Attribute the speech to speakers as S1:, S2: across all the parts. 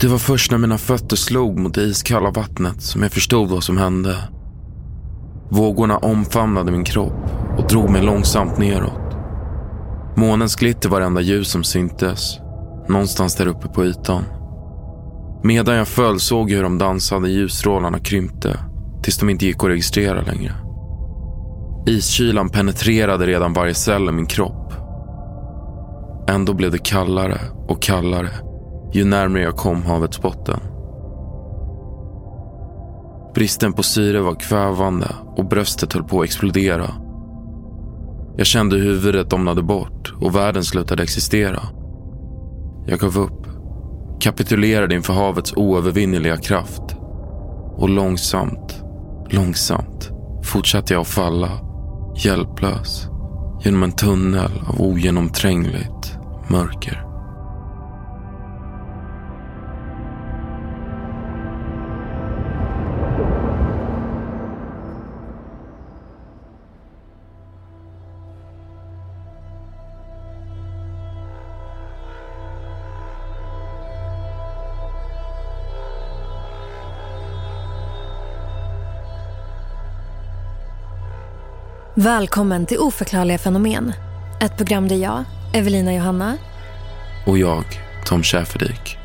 S1: Det var först när mina fötter slog mot det iskalla vattnet som jag förstod vad som hände. Vågorna omfamnade min kropp och drog mig långsamt neråt. Månens glitter var det enda ljus som syntes, någonstans där uppe på ytan. Medan jag föll såg jag hur de dansande ljusstrålarna krympte tills de inte gick att registrera längre. Iskylan penetrerade redan varje cell i min kropp. Ändå blev det kallare och kallare ju närmare jag kom havets botten. Bristen på syre var kvävande och bröstet höll på att explodera. Jag kände hur huvudet domnade bort och världen slutade existera. Jag gav upp, kapitulerade inför havets oövervinneliga kraft. Och långsamt, långsamt fortsatte jag att falla, hjälplös, genom en tunnel av ogenomträngligt mörker.
S2: Välkommen till Oförklarliga fenomen. Ett program där jag, Evelina Johanna
S1: Och jag, Tom Schäferdik.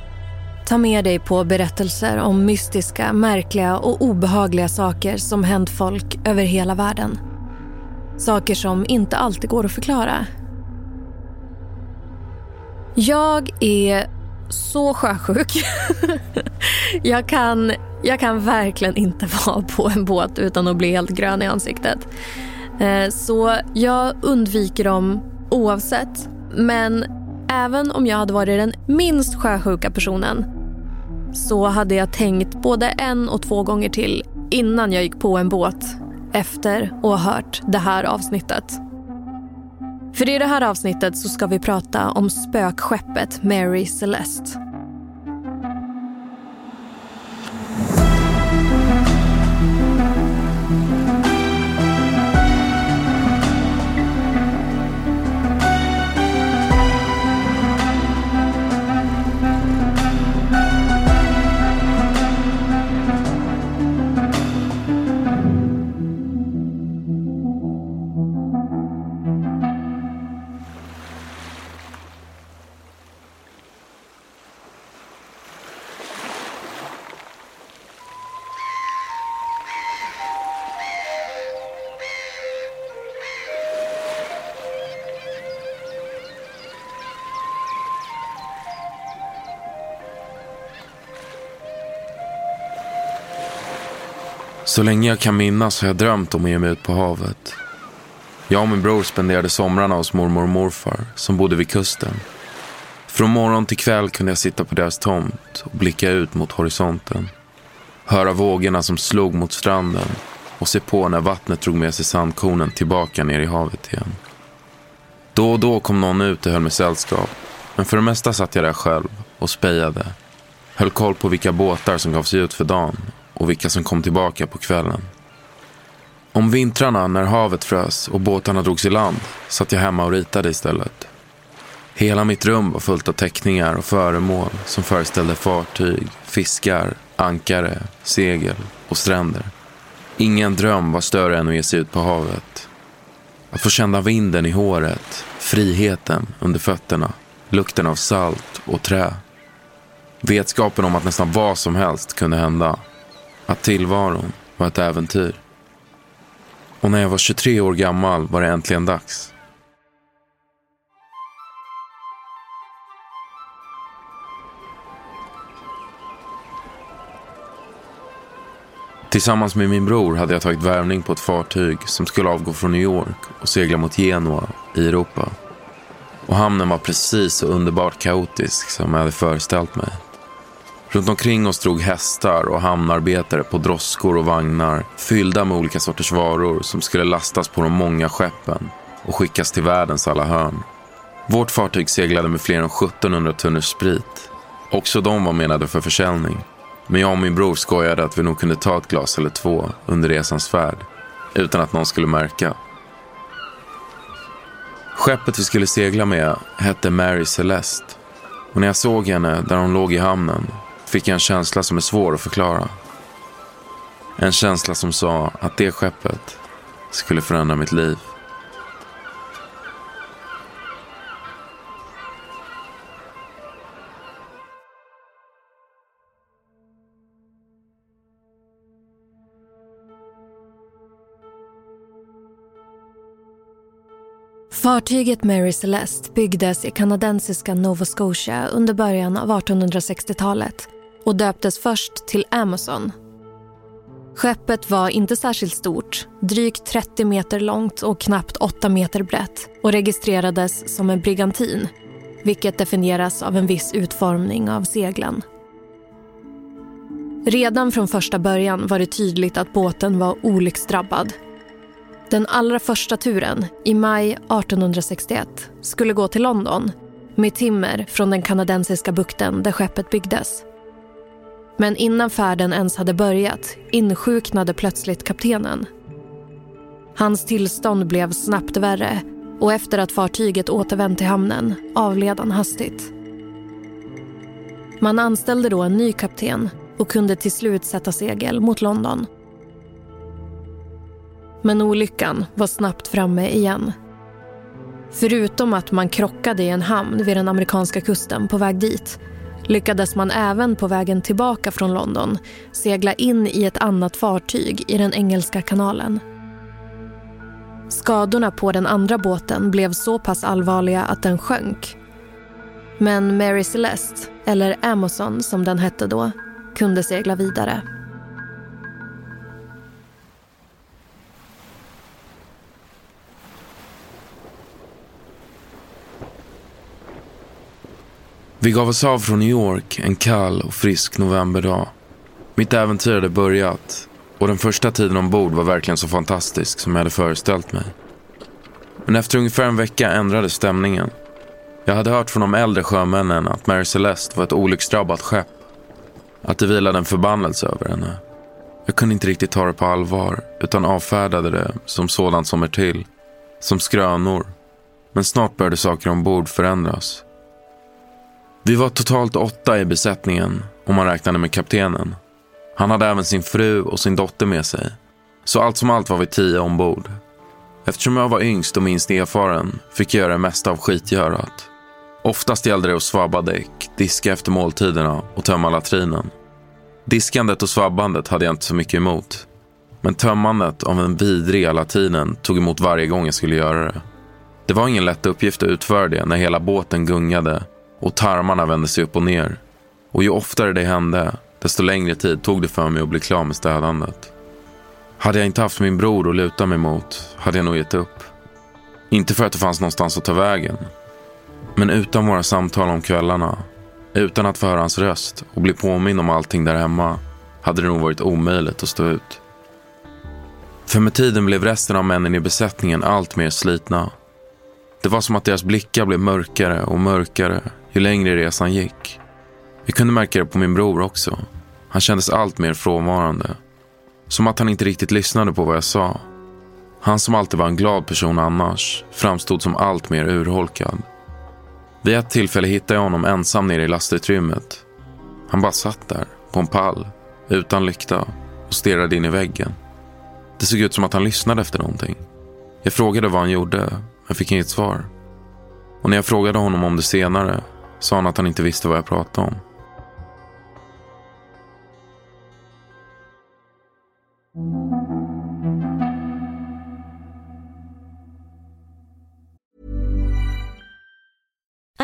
S2: tar med dig på berättelser om mystiska, märkliga och obehagliga saker som hänt folk över hela världen. Saker som inte alltid går att förklara. Jag är så sjösjuk. jag, kan, jag kan verkligen inte vara på en båt utan att bli helt grön i ansiktet. Eh, så jag undviker dem oavsett. Men även om jag hade varit den minst sjösjuka personen så hade jag tänkt både en och två gånger till innan jag gick på en båt efter att ha hört det här avsnittet. För i det här avsnittet så ska vi prata om spökskeppet Mary Celeste.
S1: Så länge jag kan minnas har jag drömt om att ge mig ut på havet. Jag och min bror spenderade somrarna hos mormor och morfar som bodde vid kusten. Från morgon till kväll kunde jag sitta på deras tomt och blicka ut mot horisonten. Höra vågorna som slog mot stranden och se på när vattnet drog med sig sandkornen tillbaka ner i havet igen. Då och då kom någon ut och höll mig sällskap. Men för det mesta satt jag där själv och spejade. Höll koll på vilka båtar som gav sig ut för dagen och vilka som kom tillbaka på kvällen. Om vintrarna när havet frös och båtarna drogs i land satt jag hemma och ritade istället. Hela mitt rum var fullt av teckningar och föremål som föreställde fartyg, fiskar, ankare, segel och stränder. Ingen dröm var större än att ge sig ut på havet. Att få känna vinden i håret, friheten under fötterna, lukten av salt och trä. Vetskapen om att nästan vad som helst kunde hända. Att tillvaron var ett äventyr. Och när jag var 23 år gammal var det äntligen dags. Tillsammans med min bror hade jag tagit värvning på ett fartyg som skulle avgå från New York och segla mot Genua i Europa. Och hamnen var precis så underbart kaotisk som jag hade föreställt mig. Runt omkring oss drog hästar och hamnarbetare på droskor och vagnar fyllda med olika sorters varor som skulle lastas på de många skeppen och skickas till världens alla hörn. Vårt fartyg seglade med fler än 1700 tunnor sprit. Också de var menade för försäljning. Men jag och min bror skojade att vi nog kunde ta ett glas eller två under resans färd. Utan att någon skulle märka. Skeppet vi skulle segla med hette Mary Celeste. Och när jag såg henne där hon låg i hamnen fick jag en känsla som är svår att förklara. En känsla som sa att det skeppet skulle förändra mitt liv.
S2: Fartyget Mary Celeste byggdes i kanadensiska Nova Scotia under början av 1860-talet och döptes först till Amazon. Skeppet var inte särskilt stort, drygt 30 meter långt och knappt 8 meter brett och registrerades som en brigantin vilket definieras av en viss utformning av seglen. Redan från första början var det tydligt att båten var olycksdrabbad den allra första turen, i maj 1861, skulle gå till London med timmer från den kanadensiska bukten där skeppet byggdes. Men innan färden ens hade börjat insjuknade plötsligt kaptenen. Hans tillstånd blev snabbt värre och efter att fartyget återvänt till hamnen avled han hastigt. Man anställde då en ny kapten och kunde till slut sätta segel mot London. Men olyckan var snabbt framme igen. Förutom att man krockade i en hamn vid den amerikanska kusten på väg dit lyckades man även på vägen tillbaka från London segla in i ett annat fartyg i den engelska kanalen. Skadorna på den andra båten blev så pass allvarliga att den sjönk. Men Mary Celeste, eller Amazon som den hette då, kunde segla vidare.
S1: Vi gav oss av från New York en kall och frisk novemberdag. Mitt äventyr hade börjat och den första tiden ombord var verkligen så fantastisk som jag hade föreställt mig. Men efter ungefär en vecka ändrades stämningen. Jag hade hört från de äldre sjömännen att Mary Celeste var ett olycksdrabbat skepp. Att det vilade en förbannelse över henne. Jag kunde inte riktigt ta det på allvar utan avfärdade det som sådant som är till. Som skrönor. Men snart började saker ombord förändras. Vi var totalt åtta i besättningen om man räknade med kaptenen. Han hade även sin fru och sin dotter med sig. Så allt som allt var vi tio ombord. Eftersom jag var yngst och minst erfaren fick jag göra det mesta av skitgörat. Oftast gällde det att svabba däck, diska efter måltiderna och tömma latrinen. Diskandet och svabbandet hade jag inte så mycket emot. Men tömmandet av den vidriga latinen tog emot varje gång jag skulle göra det. Det var ingen lätt uppgift att utföra det när hela båten gungade och tarmarna vände sig upp och ner. Och ju oftare det hände, desto längre tid tog det för mig att bli klar med städandet. Hade jag inte haft min bror att luta mig mot hade jag nog gett upp. Inte för att det fanns någonstans att ta vägen. Men utan våra samtal om kvällarna, utan att få höra hans röst och bli påminn om allting där hemma, hade det nog varit omöjligt att stå ut. För med tiden blev resten av männen i besättningen allt mer slitna. Det var som att deras blickar blev mörkare och mörkare ju längre resan gick. Vi kunde märka det på min bror också. Han kändes allt mer frånvarande. Som att han inte riktigt lyssnade på vad jag sa. Han som alltid var en glad person annars framstod som allt mer urholkad. Vid ett tillfälle hittade jag honom ensam nere i lastutrymmet. Han bara satt där, på en pall, utan lykta och stirrade in i väggen. Det såg ut som att han lyssnade efter någonting. Jag frågade vad han gjorde, men fick inget svar. Och när jag frågade honom om det senare sa han att han inte visste vad jag pratade om.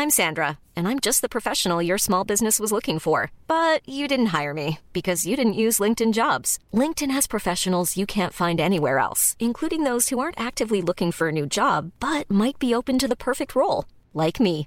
S3: I'm Sandra, and I'm just the professional your small business was looking for. But you didn't hire me because you didn't use LinkedIn jobs. LinkedIn has professionals you can't find anywhere else, including those who aren't actively looking for a new job but might be open to the perfect role, like me.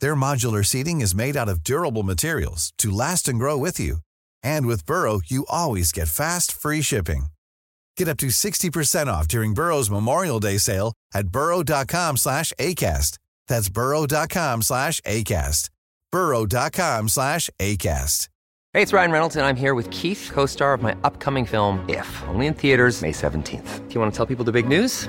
S4: Their modular seating is made out of durable materials to last and grow with you. And with Burrow, you always get fast, free shipping. Get up to 60% off during Burrow's Memorial Day sale at burrow.com slash ACAST. That's burrow.com slash ACAST. burrow.com slash ACAST.
S5: Hey, it's Ryan Reynolds, and I'm here with Keith, co star of my upcoming film, If, only in theaters, May 17th. Do you want to tell people the big news?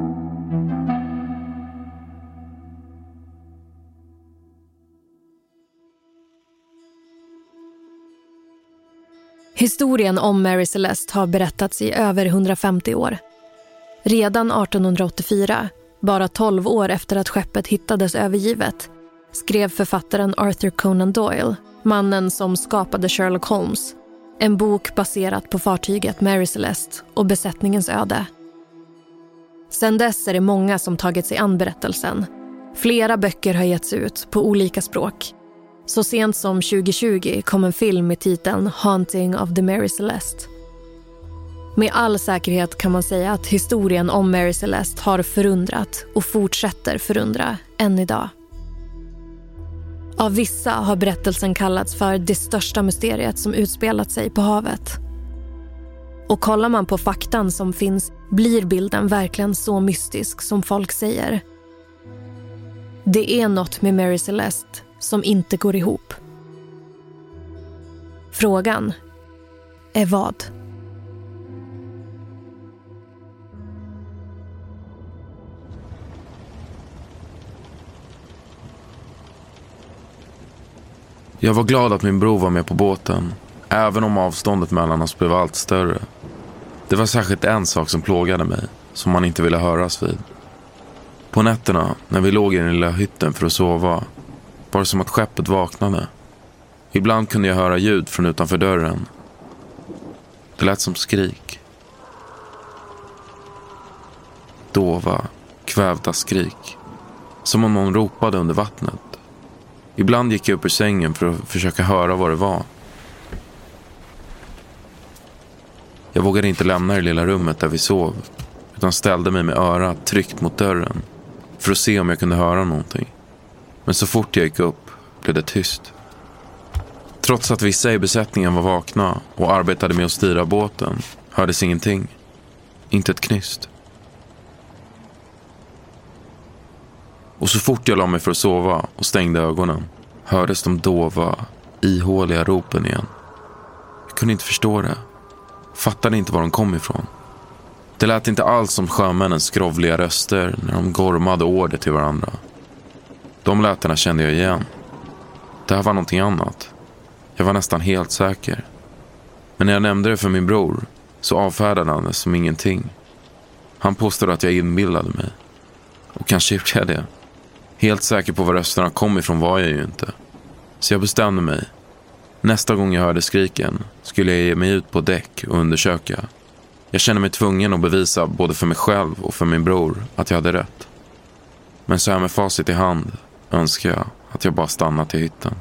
S2: Historien om Mary Celeste har berättats i över 150 år. Redan 1884, bara 12 år efter att skeppet hittades övergivet skrev författaren Arthur Conan Doyle, mannen som skapade Sherlock Holmes en bok baserat på fartyget Mary Celeste och besättningens öde. Sedan dess är det många som tagit sig an berättelsen. Flera böcker har getts ut på olika språk. Så sent som 2020 kom en film med titeln Haunting of the Mary Celeste. Med all säkerhet kan man säga att historien om Mary Celeste har förundrat och fortsätter förundra än idag. Av vissa har berättelsen kallats för det största mysteriet som utspelat sig på havet. Och kollar man på faktan som finns blir bilden verkligen så mystisk som folk säger. Det är något med Mary Celeste som inte går ihop. Frågan är vad?
S1: Jag var glad att min bror var med på båten, även om avståndet mellan oss blev allt större. Det var särskilt en sak som plågade mig, som man inte ville höras vid. På nätterna, när vi låg i den lilla hytten för att sova, var det som att skeppet vaknade. Ibland kunde jag höra ljud från utanför dörren. Det lät som skrik. Dova, kvävda skrik. Som om någon ropade under vattnet. Ibland gick jag upp ur sängen för att försöka höra vad det var. Jag vågade inte lämna det lilla rummet där vi sov utan ställde mig med örat tryckt mot dörren för att se om jag kunde höra någonting. Men så fort jag gick upp blev det tyst. Trots att vissa i besättningen var vakna och arbetade med att styra båten hördes ingenting. Inte ett knyst. Och så fort jag la mig för att sova och stängde ögonen hördes de dova, ihåliga ropen igen. Jag kunde inte förstå det. Fattade inte var de kom ifrån. Det lät inte alls som sjömännens skrovliga röster när de gormade order till varandra. De lätena kände jag igen. Det här var någonting annat. Jag var nästan helt säker. Men när jag nämnde det för min bror så avfärdade han det som ingenting. Han påstod att jag inbillade mig. Och kanske gjorde jag det. Helt säker på var rösterna kom ifrån var jag ju inte. Så jag bestämde mig. Nästa gång jag hörde skriken skulle jag ge mig ut på däck och undersöka. Jag kände mig tvungen att bevisa både för mig själv och för min bror att jag hade rätt. Men så här med facit i hand önskar jag att jag bara stannat i hytten.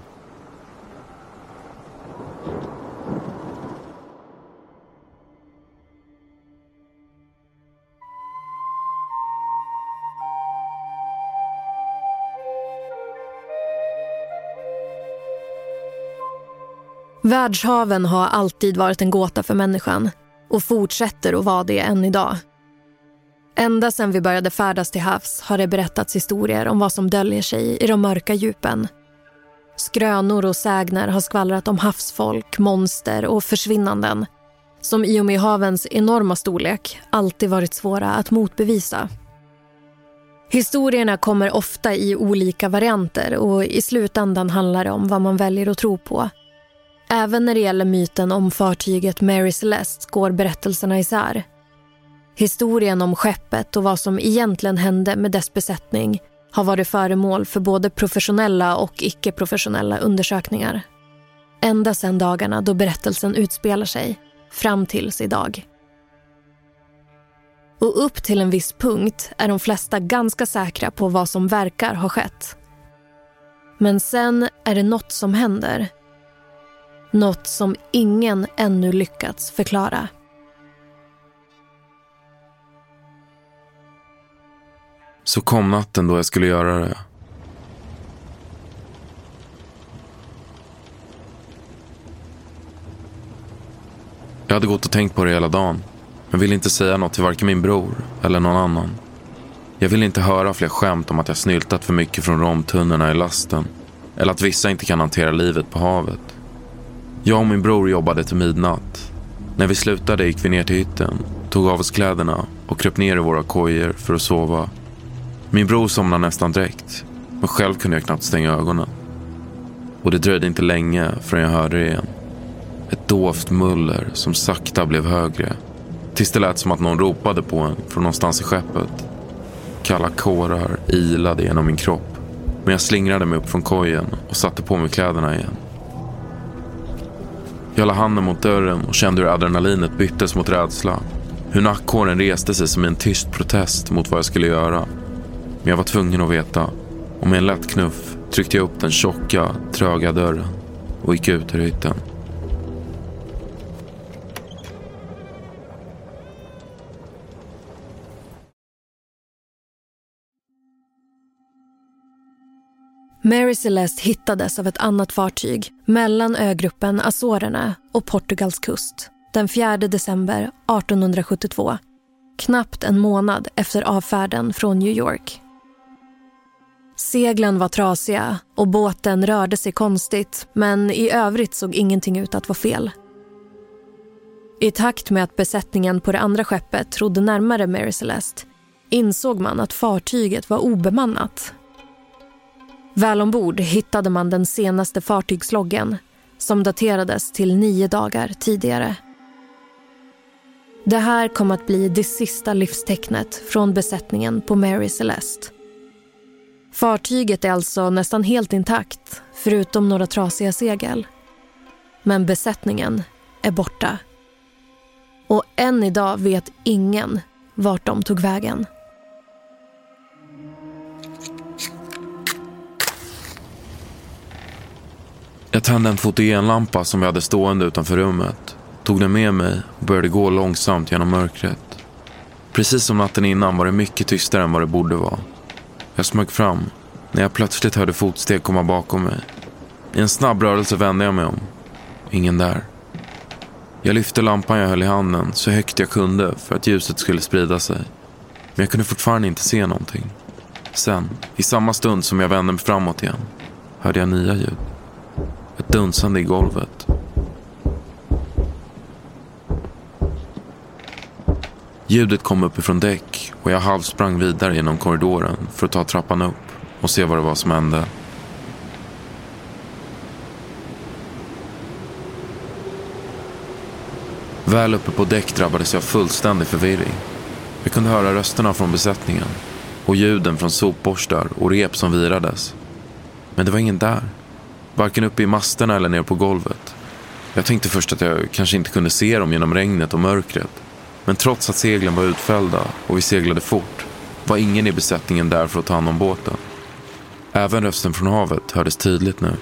S2: Världshaven har alltid varit en gåta för människan och fortsätter att vara det än idag. Ända sedan vi började färdas till havs har det berättats historier om vad som döljer sig i de mörka djupen. Skrönor och sägner har skvallrat om havsfolk, monster och försvinnanden som i och med havens enorma storlek alltid varit svåra att motbevisa. Historierna kommer ofta i olika varianter och i slutändan handlar det om vad man väljer att tro på. Även när det gäller myten om fartyget Mary Celeste går berättelserna isär. Historien om skeppet och vad som egentligen hände med dess besättning har varit föremål för både professionella och icke-professionella undersökningar. Ända sedan dagarna då berättelsen utspelar sig, fram tills idag. Och upp till en viss punkt är de flesta ganska säkra på vad som verkar ha skett. Men sen är det något som händer något som ingen ännu lyckats förklara.
S1: Så kom natten då jag skulle göra det. Jag hade gått och tänkt på det hela dagen, men ville inte säga något till varken min bror eller någon annan. Jag ville inte höra fler skämt om att jag snyltat för mycket från romtunnorna i lasten, eller att vissa inte kan hantera livet på havet. Jag och min bror jobbade till midnatt. När vi slutade gick vi ner till hytten, tog av oss kläderna och kröp ner i våra kojor för att sova. Min bror somnade nästan direkt, men själv kunde jag knappt stänga ögonen. Och det dröjde inte länge förrän jag hörde det igen. Ett dovt muller som sakta blev högre. Tills det lät som att någon ropade på en från någonstans i skeppet. Kalla kårar ilade genom min kropp. Men jag slingrade mig upp från kojen och satte på mig kläderna igen. Jag la handen mot dörren och kände hur adrenalinet byttes mot rädsla. Hur nackhåren reste sig som en tyst protest mot vad jag skulle göra. Men jag var tvungen att veta. Och med en lätt knuff tryckte jag upp den tjocka, tröga dörren och gick ut ur hytten.
S2: Mary Celeste hittades av ett annat fartyg mellan ögruppen Azorerna och Portugals kust den 4 december 1872. Knappt en månad efter avfärden från New York. Seglen var trasiga och båten rörde sig konstigt men i övrigt såg ingenting ut att vara fel. I takt med att besättningen på det andra skeppet trodde närmare Mary Celeste insåg man att fartyget var obemannat Väl ombord hittade man den senaste fartygsloggen som daterades till nio dagar tidigare. Det här kom att bli det sista livstecknet från besättningen på Mary Celeste. Fartyget är alltså nästan helt intakt, förutom några trasiga segel. Men besättningen är borta. Och än idag vet ingen vart de tog vägen.
S1: Jag tände en fotogenlampa som jag hade stående utanför rummet. Tog den med mig och började gå långsamt genom mörkret. Precis som natten innan var det mycket tystare än vad det borde vara. Jag smög fram när jag plötsligt hörde fotsteg komma bakom mig. I en snabb rörelse vände jag mig om. Ingen där. Jag lyfte lampan jag höll i handen så högt jag kunde för att ljuset skulle sprida sig. Men jag kunde fortfarande inte se någonting. Sen, i samma stund som jag vände mig framåt igen, hörde jag nya ljud. Ett dunsande i golvet. Ljudet kom uppifrån däck och jag halvsprang vidare genom korridoren för att ta trappan upp och se vad det var som hände. Väl uppe på däck drabbades jag av fullständig förvirring. Jag kunde höra rösterna från besättningen och ljuden från sopborstar och rep som virades. Men det var ingen där. Varken uppe i masterna eller nere på golvet. Jag tänkte först att jag kanske inte kunde se dem genom regnet och mörkret. Men trots att seglen var utfällda och vi seglade fort var ingen i besättningen där för att ta hand om båten. Även rösten från havet hördes tydligt nu.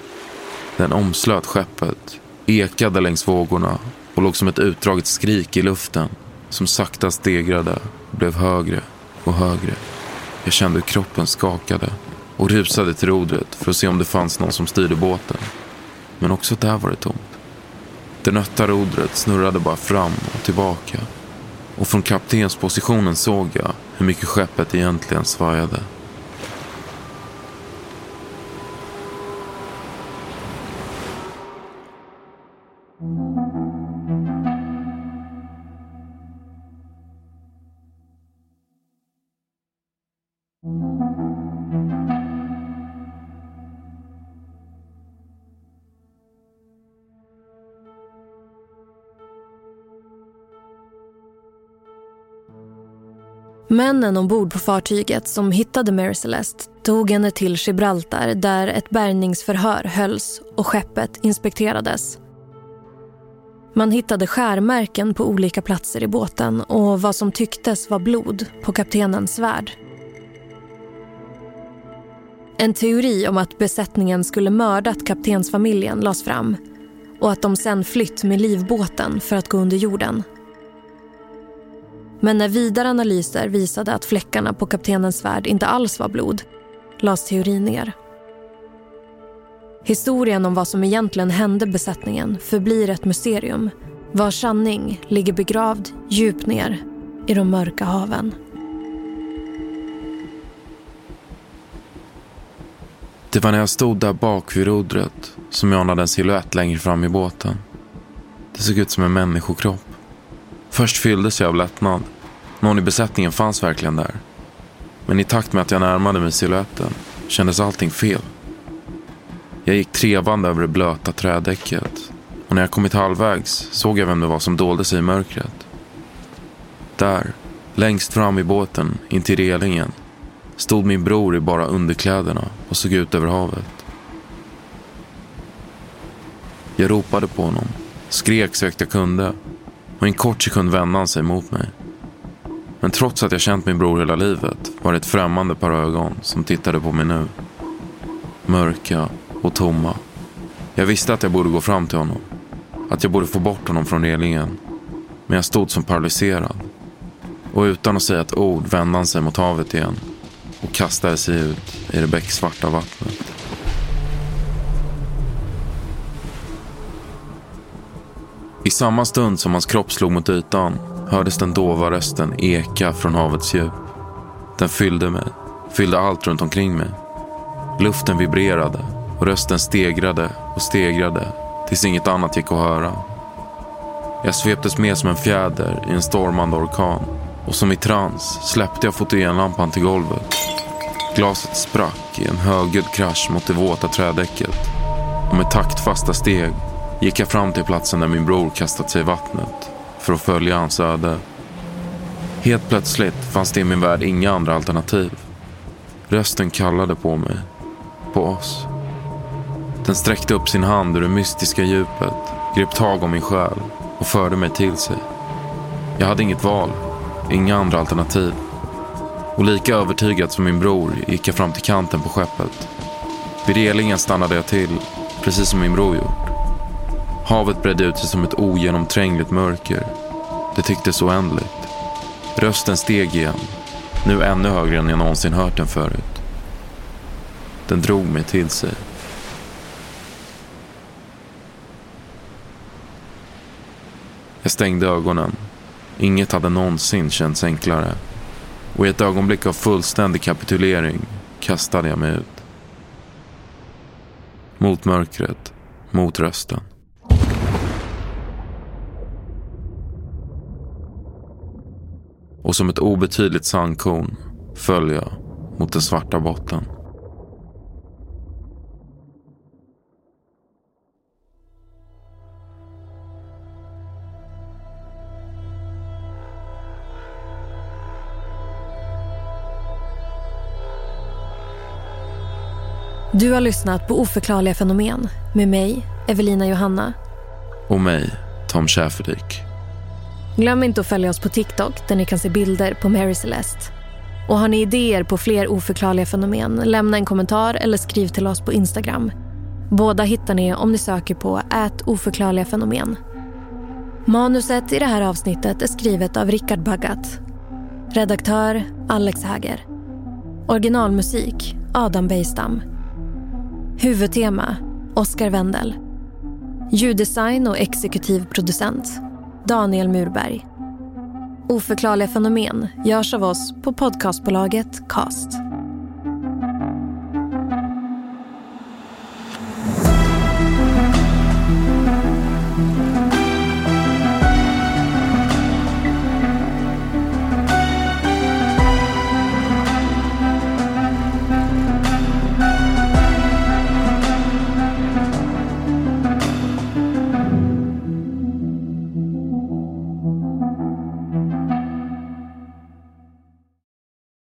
S1: Den omslöt skeppet, ekade längs vågorna och låg som ett utdraget skrik i luften som sakta stegrade och blev högre och högre. Jag kände hur kroppen skakade och rusade till rodret för att se om det fanns någon som styrde båten. Men också där var det tomt. Det nötta rodret snurrade bara fram och tillbaka. Och från kaptenspositionen såg jag hur mycket skeppet egentligen svajade.
S2: Männen ombord på fartyget som hittade Mary Celeste tog henne till Gibraltar där ett bärgningsförhör hölls och skeppet inspekterades. Man hittade skärmärken på olika platser i båten och vad som tycktes var blod på kaptenens svärd. En teori om att besättningen skulle mördat kaptensfamiljen lades fram och att de sen flytt med livbåten för att gå under jorden. Men när vidare analyser visade att fläckarna på kaptenens svärd inte alls var blod lades teorin ner. Historien om vad som egentligen hände besättningen förblir ett mysterium vars sanning ligger begravd djupt ner i de mörka haven.
S1: Det var när jag stod där bak vid rodret som jag anade en siluett längre fram i båten. Det såg ut som en människokropp. Först fylldes jag av lättnad. Någon i besättningen fanns verkligen där. Men i takt med att jag närmade mig siluetten kändes allting fel. Jag gick trevande över det blöta trädäcket och när jag kommit halvvägs såg jag vem det var som dolde sig i mörkret. Där, längst fram i båten, intill relingen, stod min bror i bara underkläderna och såg ut över havet. Jag ropade på honom, skrek så högt jag kunde och i en kort sekund vände han sig mot mig. Men trots att jag känt min bror hela livet var det ett främmande par ögon som tittade på mig nu. Mörka och tomma. Jag visste att jag borde gå fram till honom. Att jag borde få bort honom från relingen. Men jag stod som paralyserad. Och utan att säga ett ord vände han sig mot havet igen och kastade sig ut i det becksvarta vattnet. I samma stund som hans kropp slog mot ytan hördes den dova rösten eka från havets djup. Den fyllde mig, fyllde allt runt omkring mig. Luften vibrerade och rösten stegrade och stegrade tills inget annat gick att höra. Jag sveptes med som en fjäder i en stormande orkan och som i trans släppte jag fotogenlampan till golvet. Glaset sprack i en högljudd krasch mot det våta trädäcket och med taktfasta steg gick jag fram till platsen där min bror kastat sig i vattnet för att följa hans öde. Helt plötsligt fanns det i min värld inga andra alternativ. Rösten kallade på mig. På oss. Den sträckte upp sin hand ur det mystiska djupet, grep tag om min själ och förde mig till sig. Jag hade inget val, inga andra alternativ. Och lika övertygad som min bror gick jag fram till kanten på skeppet. Vid relingen stannade jag till, precis som min bror gjort. Havet bredde ut sig som ett ogenomträngligt mörker. Det tycktes oändligt. Rösten steg igen, nu ännu högre än jag någonsin hört den förut. Den drog mig till sig. Jag stängde ögonen. Inget hade någonsin känts enklare. Och i ett ögonblick av fullständig kapitulering kastade jag mig ut. Mot mörkret, mot rösten. och som ett obetydligt sandkorn föll jag mot den svarta botten.
S2: Du har lyssnat på Oförklarliga fenomen med mig, Evelina Johanna.
S1: Och mig, Tom Schäferdik.
S2: Glöm inte att följa oss på TikTok där ni kan se bilder på Mary Celeste. Och har ni idéer på fler oförklarliga fenomen, lämna en kommentar eller skriv till oss på Instagram. Båda hittar ni om ni söker på ät oförklarliga fenomen. Manuset i det här avsnittet är skrivet av Rickard Baggat. Redaktör Alex Häger. Originalmusik Adam Bejstam. Huvudtema Oskar Wendel. Ljuddesign och exekutiv producent Daniel Murberg. Oförklarliga fenomen görs av oss på podcastbolaget Cast.